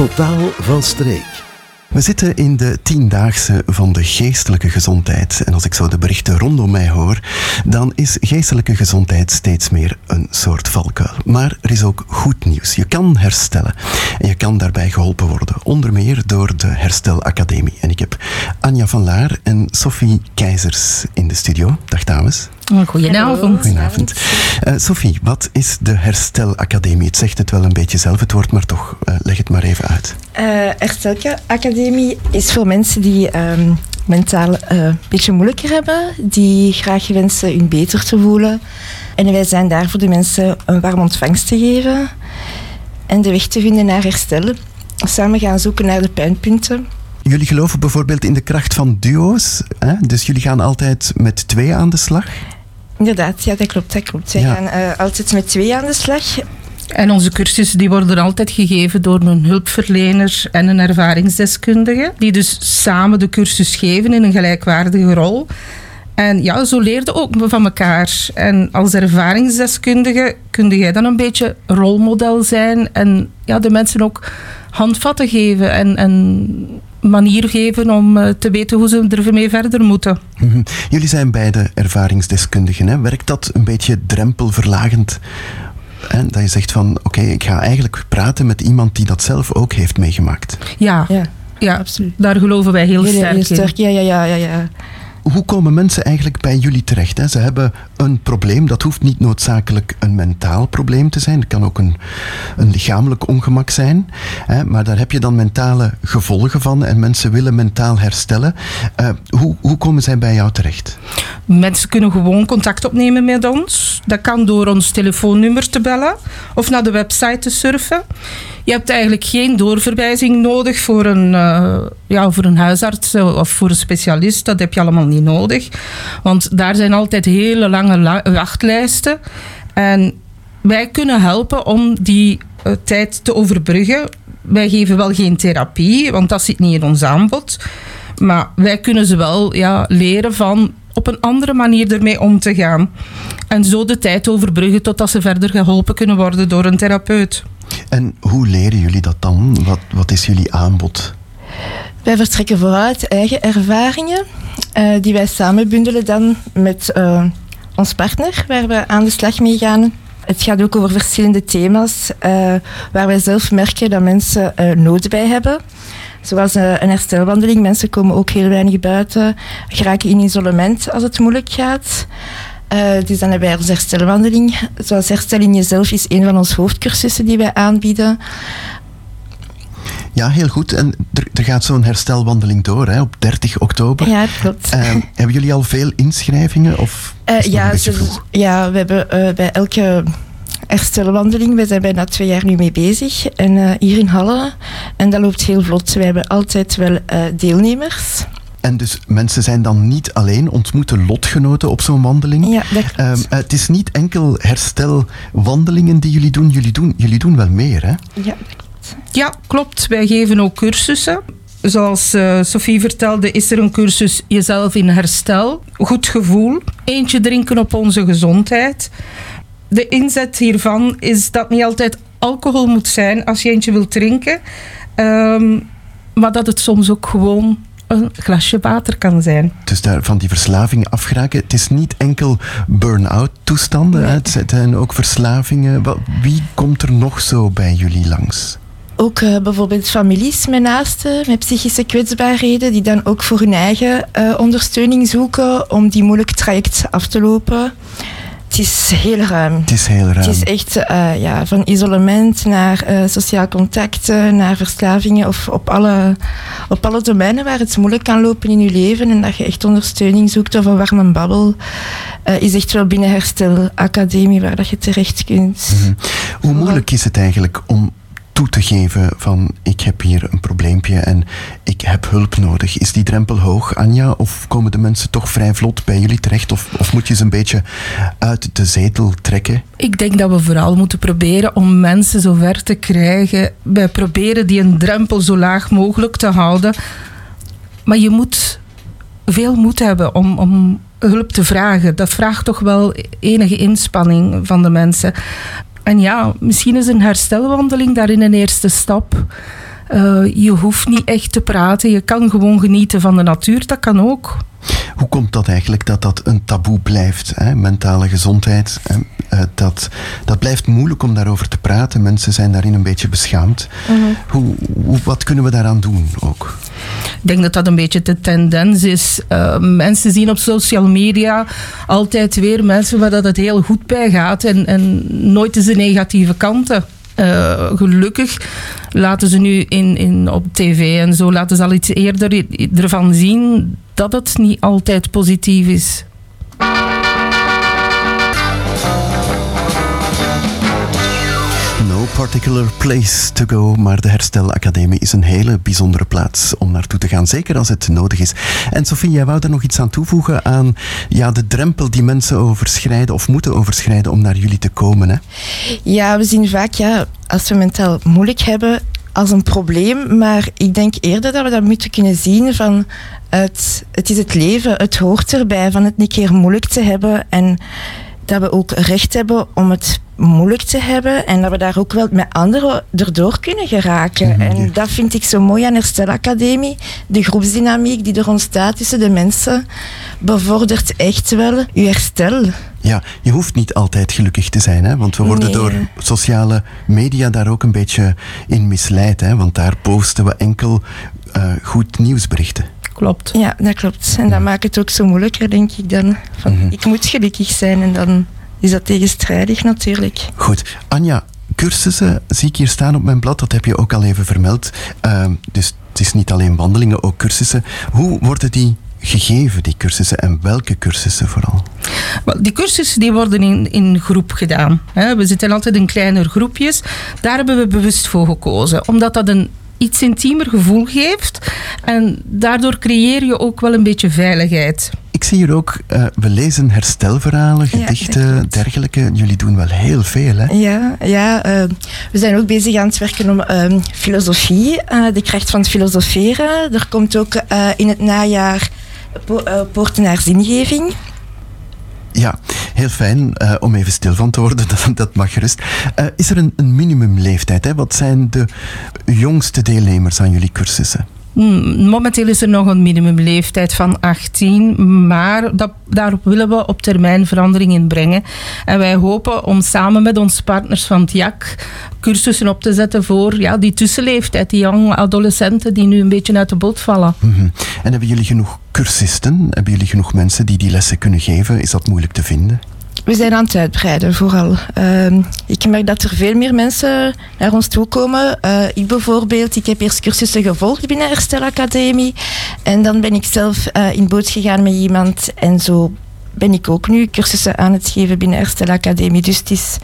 Totaal van streek. We zitten in de tiendaagse van de geestelijke gezondheid. En als ik zo de berichten rondom mij hoor, dan is geestelijke gezondheid steeds meer een soort valkuil. Maar er is ook goed nieuws. Je kan herstellen. En je kan daarbij geholpen worden. Onder meer door de Herstelacademie. En ik heb Anja van Laar en Sophie Keizers in de studio. Dag dames. Goedenavond. Goedenavond. Uh, Sophie, wat is de Herstelacademie? Het zegt het wel een beetje zelf, het woord, maar toch, uh, leg het maar even uit. Uh, Herstelacademie is voor mensen die um, mentaal een beetje moeilijker hebben, die graag wensen hun beter te voelen. En wij zijn daar voor de mensen een warm ontvangst te geven en de weg te vinden naar herstel. Samen gaan zoeken naar de pijnpunten. Jullie geloven bijvoorbeeld in de kracht van duo's, hè? dus jullie gaan altijd met twee aan de slag? Inderdaad, ja, dat klopt. Dat klopt. Wij ja. gaan uh, altijd met twee aan de slag. En onze cursussen die worden altijd gegeven door een hulpverlener en een ervaringsdeskundige, die dus samen de cursus geven in een gelijkwaardige rol. En ja, zo leerde ook van elkaar. En als ervaringsdeskundige kun jij dan een beetje rolmodel zijn en ja, de mensen ook handvatten geven en, en manier geven om eh, te weten hoe ze ermee verder moeten. Mm -hmm. Jullie zijn beide ervaringsdeskundigen. Hè? Werkt dat een beetje drempelverlagend? Hè? Dat je zegt van, oké, okay, ik ga eigenlijk praten met iemand die dat zelf ook heeft meegemaakt. Ja, ja, ja absoluut. Daar geloven wij heel, heel sterk, heel sterk in. Ja, ja, ja, ja hoe komen mensen eigenlijk bij jullie terecht? Hè? Ze hebben een probleem, dat hoeft niet noodzakelijk een mentaal probleem te zijn. Het kan ook een, een lichamelijk ongemak zijn. Hè? Maar daar heb je dan mentale gevolgen van en mensen willen mentaal herstellen. Uh, hoe, hoe komen zij bij jou terecht? Mensen kunnen gewoon contact opnemen met ons. Dat kan door ons telefoonnummer te bellen of naar de website te surfen. Je hebt eigenlijk geen doorverwijzing nodig voor een, uh, ja, voor een huisarts of voor een specialist. Dat heb je allemaal niet nodig. Want daar zijn altijd hele lange la wachtlijsten. En wij kunnen helpen om die uh, tijd te overbruggen. Wij geven wel geen therapie, want dat zit niet in ons aanbod. Maar wij kunnen ze wel ja, leren van op een andere manier ermee om te gaan. En zo de tijd overbruggen totdat ze verder geholpen kunnen worden door een therapeut. En hoe leren jullie dat dan? Wat, wat is jullie aanbod? Wij vertrekken vooruit eigen ervaringen, uh, die wij samen bundelen dan met uh, ons partner, waar we aan de slag mee gaan. Het gaat ook over verschillende thema's, uh, waar wij zelf merken dat mensen nood bij hebben. Zoals een herstelwandeling. Mensen komen ook heel weinig buiten, geraken in isolement als het moeilijk gaat. Uh, dus dan hebben wij onze herstelwandeling. Zoals Herstel in Jezelf is een van onze hoofdcursussen die wij aanbieden. Ja, heel goed. En er, er gaat zo'n herstelwandeling door hè, op 30 oktober. Ja, klopt. Uh, hebben jullie al veel inschrijvingen? Of uh, ja, ja, we hebben bij elke herstelwandeling, we zijn bijna twee jaar nu mee bezig. En hier in Halle. En dat loopt heel vlot. We hebben altijd wel deelnemers. En dus mensen zijn dan niet alleen, ontmoeten lotgenoten op zo'n wandeling. Ja, dat klopt. Um, het is niet enkel herstelwandelingen die jullie doen, jullie doen, jullie doen wel meer, hè? Ja, dat klopt. Ja, klopt. Wij geven ook cursussen. Zoals uh, Sophie vertelde, is er een cursus Jezelf in Herstel. Goed gevoel. Eentje drinken op onze gezondheid. De inzet hiervan is dat niet altijd alcohol moet zijn als je eentje wilt drinken. Um, maar dat het soms ook gewoon een glasje water kan zijn. Dus daar van die verslavingen afgeraken. Het is niet enkel burn-out toestanden, nee. het zijn ook verslavingen. Wie komt er nog zo bij jullie langs? Ook uh, bijvoorbeeld families met naasten, met psychische kwetsbaarheden, die dan ook voor hun eigen uh, ondersteuning zoeken om die moeilijke traject af te lopen. Het is heel ruim. Het is heel ruim. Het is echt uh, ja, van isolement naar uh, sociaal contact, naar verslavingen of op alle, op alle domeinen waar het moeilijk kan lopen in je leven en dat je echt ondersteuning zoekt of een warme babbel, uh, is echt wel binnen Herstel Academie waar dat je terecht kunt. Mm -hmm. Hoe moeilijk is het eigenlijk om toe te geven van ik heb hier een probleempje en ik heb hulp nodig. Is die drempel hoog, Anja? Of komen de mensen toch vrij vlot bij jullie terecht? Of, of moet je ze een beetje uit de zetel trekken? Ik denk dat we vooral moeten proberen om mensen zover te krijgen. Wij proberen die een drempel zo laag mogelijk te houden. Maar je moet veel moed hebben om, om hulp te vragen. Dat vraagt toch wel enige inspanning van de mensen. En ja, misschien is een herstelwandeling daarin een eerste stap. Eh, je hoeft niet echt te praten. Je kan gewoon genieten van de natuur. Dat kan ook. Hoe komt dat eigenlijk dat dat een taboe blijft? Hè? Mentale gezondheid, uh, dat, dat blijft moeilijk om daarover te praten. Mensen zijn daarin een beetje beschaamd. Mhm. hoe, hoe, wat kunnen we daaraan doen ook? Ik denk dat dat een beetje de tendens is. Uh, mensen zien op social media altijd weer mensen waar dat het heel goed bij gaat en, en nooit eens de negatieve kanten. Uh, gelukkig laten ze nu in, in, op tv en zo laten ze al iets eerder ervan zien dat het niet altijd positief is. Particular place to go, maar de Herstelacademie is een hele bijzondere plaats om naartoe te gaan, zeker als het nodig is. En Sofie, jij wou er nog iets aan toevoegen aan ja, de drempel die mensen overschrijden of moeten overschrijden om naar jullie te komen? Hè? Ja, we zien vaak, ja, als we mentaal moeilijk hebben, als een probleem, maar ik denk eerder dat we dat moeten kunnen zien van het, het is het leven, het hoort erbij van het niet keer moeilijk te hebben en dat we ook recht hebben om het moeilijk te hebben en dat we daar ook wel met anderen erdoor kunnen geraken. En dat vind ik zo mooi aan Herstel Academie. De groepsdynamiek die er ontstaat tussen de mensen bevordert echt wel je herstel. Ja, je hoeft niet altijd gelukkig te zijn, hè? want we worden door sociale media daar ook een beetje in misleid. Hè? Want daar posten we enkel uh, goed nieuwsberichten. Klopt. Ja, dat klopt. En dat maakt het ook zo moeilijker, denk ik dan. Van, mhm. Ik moet gelukkig zijn en dan is dat tegenstrijdig natuurlijk. Goed. Anja, cursussen zie ik hier staan op mijn blad, dat heb je ook al even vermeld. Uh, dus het is niet alleen wandelingen, ook cursussen. Hoe worden die gegeven, die cursussen, en welke cursussen vooral? Die cursussen die worden in, in groep gedaan. We zitten altijd in kleinere groepjes. Daar hebben we bewust voor gekozen, omdat dat een iets intiemer gevoel geeft. En daardoor creëer je ook wel een beetje veiligheid. Ik zie hier ook, uh, we lezen herstelverhalen, gedichten, ja, dergelijke. Jullie doen wel heel veel, hè? Ja, ja uh, we zijn ook bezig aan het werken om uh, filosofie, de kracht van het filosoferen. Er komt ook in het najaar po Poorten naar zingeving. Ja, heel fijn uh, om even stil van te worden, dat, dat mag gerust. Uh, is er een, een minimumleeftijd? Hè? Wat zijn de jongste deelnemers aan jullie cursussen? Hmm, momenteel is er nog een minimumleeftijd van 18, maar dat, daarop willen we op termijn verandering in brengen. En wij hopen om samen met onze partners van het JAK cursussen op te zetten voor ja, die tussenleeftijd, die jonge adolescenten die nu een beetje uit de boot vallen. Mhm. En hebben jullie genoeg cursisten? Hebben jullie genoeg mensen die die lessen kunnen geven? Is dat moeilijk te vinden? We zijn aan het uitbreiden, vooral. Uh, ik merk dat er veel meer mensen naar ons toe komen. Uh, ik bijvoorbeeld, ik heb eerst cursussen gevolgd binnen Herstel Academie. En dan ben ik zelf uh, in boot gegaan met iemand. En zo ben ik ook nu cursussen aan het geven binnen Herstel Academie. Dus het is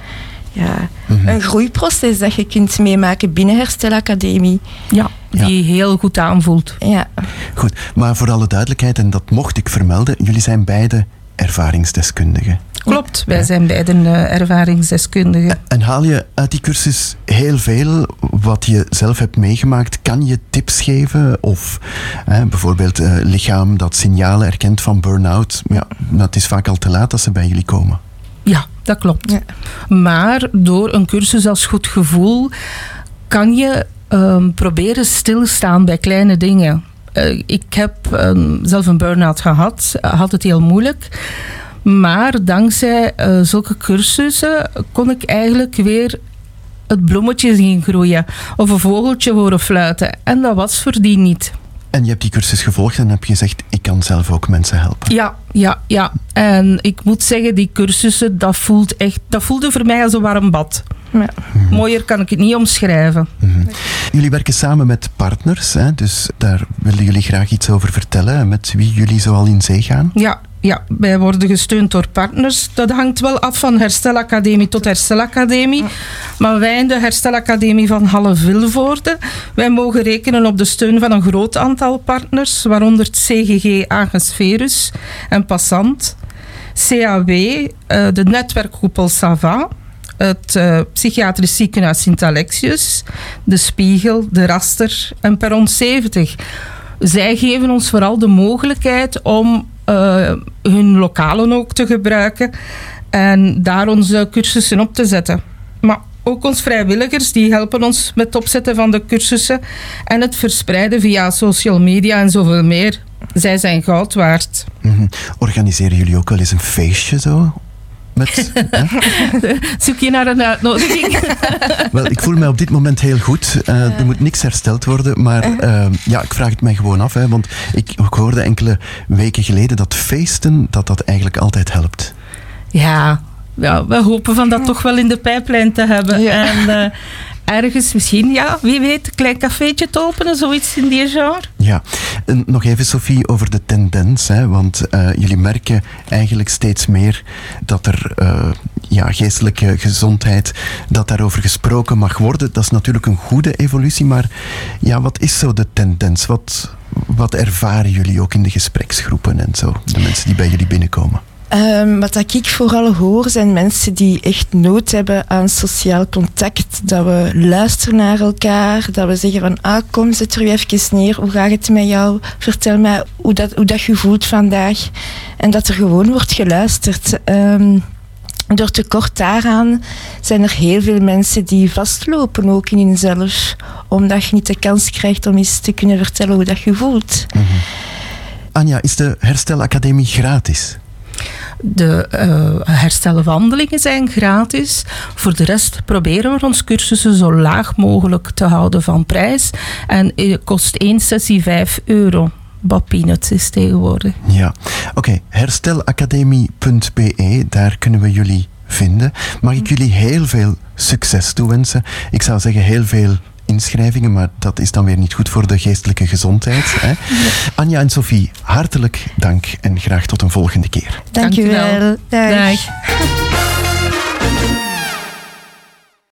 ja, mhm. een groeiproces dat je kunt meemaken binnen Herstel Academie. Ja, die ja. heel goed aanvoelt. Ja. Goed, maar voor alle duidelijkheid, en dat mocht ik vermelden, jullie zijn beide ervaringsdeskundigen. Klopt, wij zijn beiden uh, ervaringsdeskundigen. En haal je uit die cursus heel veel wat je zelf hebt meegemaakt? Kan je tips geven? Of bijvoorbeeld uh, lichaam dat signalen herkent van burn-out? Ja, dat is vaak al te laat als ze bij jullie komen. Ja, dat klopt. Ja. Maar door een cursus als goed gevoel kan je um, proberen stilstaan bij kleine dingen. Uh, ik heb um, zelf een burn-out gehad, had het heel moeilijk. Maar dankzij uh, zulke cursussen kon ik eigenlijk weer het bloemetje zien groeien. Of een vogeltje horen fluiten. En dat was voor die niet. En je hebt die cursus gevolgd en heb je gezegd, ik kan zelf ook mensen helpen. Ja, ja, ja. En ik moet zeggen, die cursussen, dat, voelt echt, dat voelde voor mij als een warm bad. Ja. Mhm. Mooier kan ik het niet omschrijven. Mhm. Jullie werken samen met partners, hè? dus daar willen jullie graag iets over vertellen. Met wie jullie zo al in zee gaan? Ja, ja, wij worden gesteund door partners. Dat hangt wel af van Herstelacademie tot Herstelacademie. Maar wij in de Herstelacademie van Halle Vilvoorde, wij mogen rekenen op de steun van een groot aantal partners, waaronder het CGG Agesferus en Passant, CAW, eh, de netwerkkoepel Sava, het uh, psychiatrisch ziekenhuis Sint-Alexius, de Spiegel, de Raster en Perron 70. Zij geven ons vooral de mogelijkheid om uh, hun lokalen ook te gebruiken en daar onze cursussen op te zetten. Maar ook ons vrijwilligers, die helpen ons met het opzetten van de cursussen en het verspreiden via social media en zoveel meer. Zij zijn goud waard. Mhm. Organiseren jullie ook wel eens een feestje zo? Met, Zoek je naar een uitnodiging? Wel, ik voel me op dit moment heel goed. Uh, er moet niks hersteld worden, maar uh, ja, ik vraag het mij gewoon af. Hè, want ik, ik hoorde enkele weken geleden dat feesten, dat dat eigenlijk altijd helpt. Ja, ja, we hopen van dat toch wel in de pijplijn te hebben. Ja. En uh, ergens misschien, ja, wie weet, een klein cafeetje te openen, zoiets in die genre. Ja, nog even Sophie over de tendens, hè, want uh, jullie merken eigenlijk steeds meer dat er uh, ja, geestelijke gezondheid, dat daarover gesproken mag worden. Dat is natuurlijk een goede evolutie, maar ja, wat is zo de tendens? Wat, wat ervaren jullie ook in de gespreksgroepen en zo, de mensen die bij jullie binnenkomen? Um, wat ik vooral hoor zijn mensen die echt nood hebben aan sociaal contact. Dat we luisteren naar elkaar, dat we zeggen van ah kom zet er u even neer, hoe gaat het met jou? Vertel mij hoe dat, hoe dat je voelt vandaag. En dat er gewoon wordt geluisterd. Um, door tekort daaraan zijn er heel veel mensen die vastlopen ook in hunzelf. Omdat je niet de kans krijgt om eens te kunnen vertellen hoe dat je voelt. Mm. Anja, is de Herstelacademie gratis? De uh, herstelwandelingen zijn gratis. Voor de rest proberen we ons cursussen zo laag mogelijk te houden van prijs. En het kost één sessie 5 euro. Wat peanuts is tegenwoordig. Ja, oké. Okay. Herstelacademie.be, daar kunnen we jullie vinden. Mag ik jullie heel veel succes toewensen? Ik zou zeggen heel veel inschrijvingen, maar dat is dan weer niet goed voor de geestelijke gezondheid. Hè? Anja en Sophie, hartelijk dank en graag tot een volgende keer. Dank, dank u wel. Dag. Dag.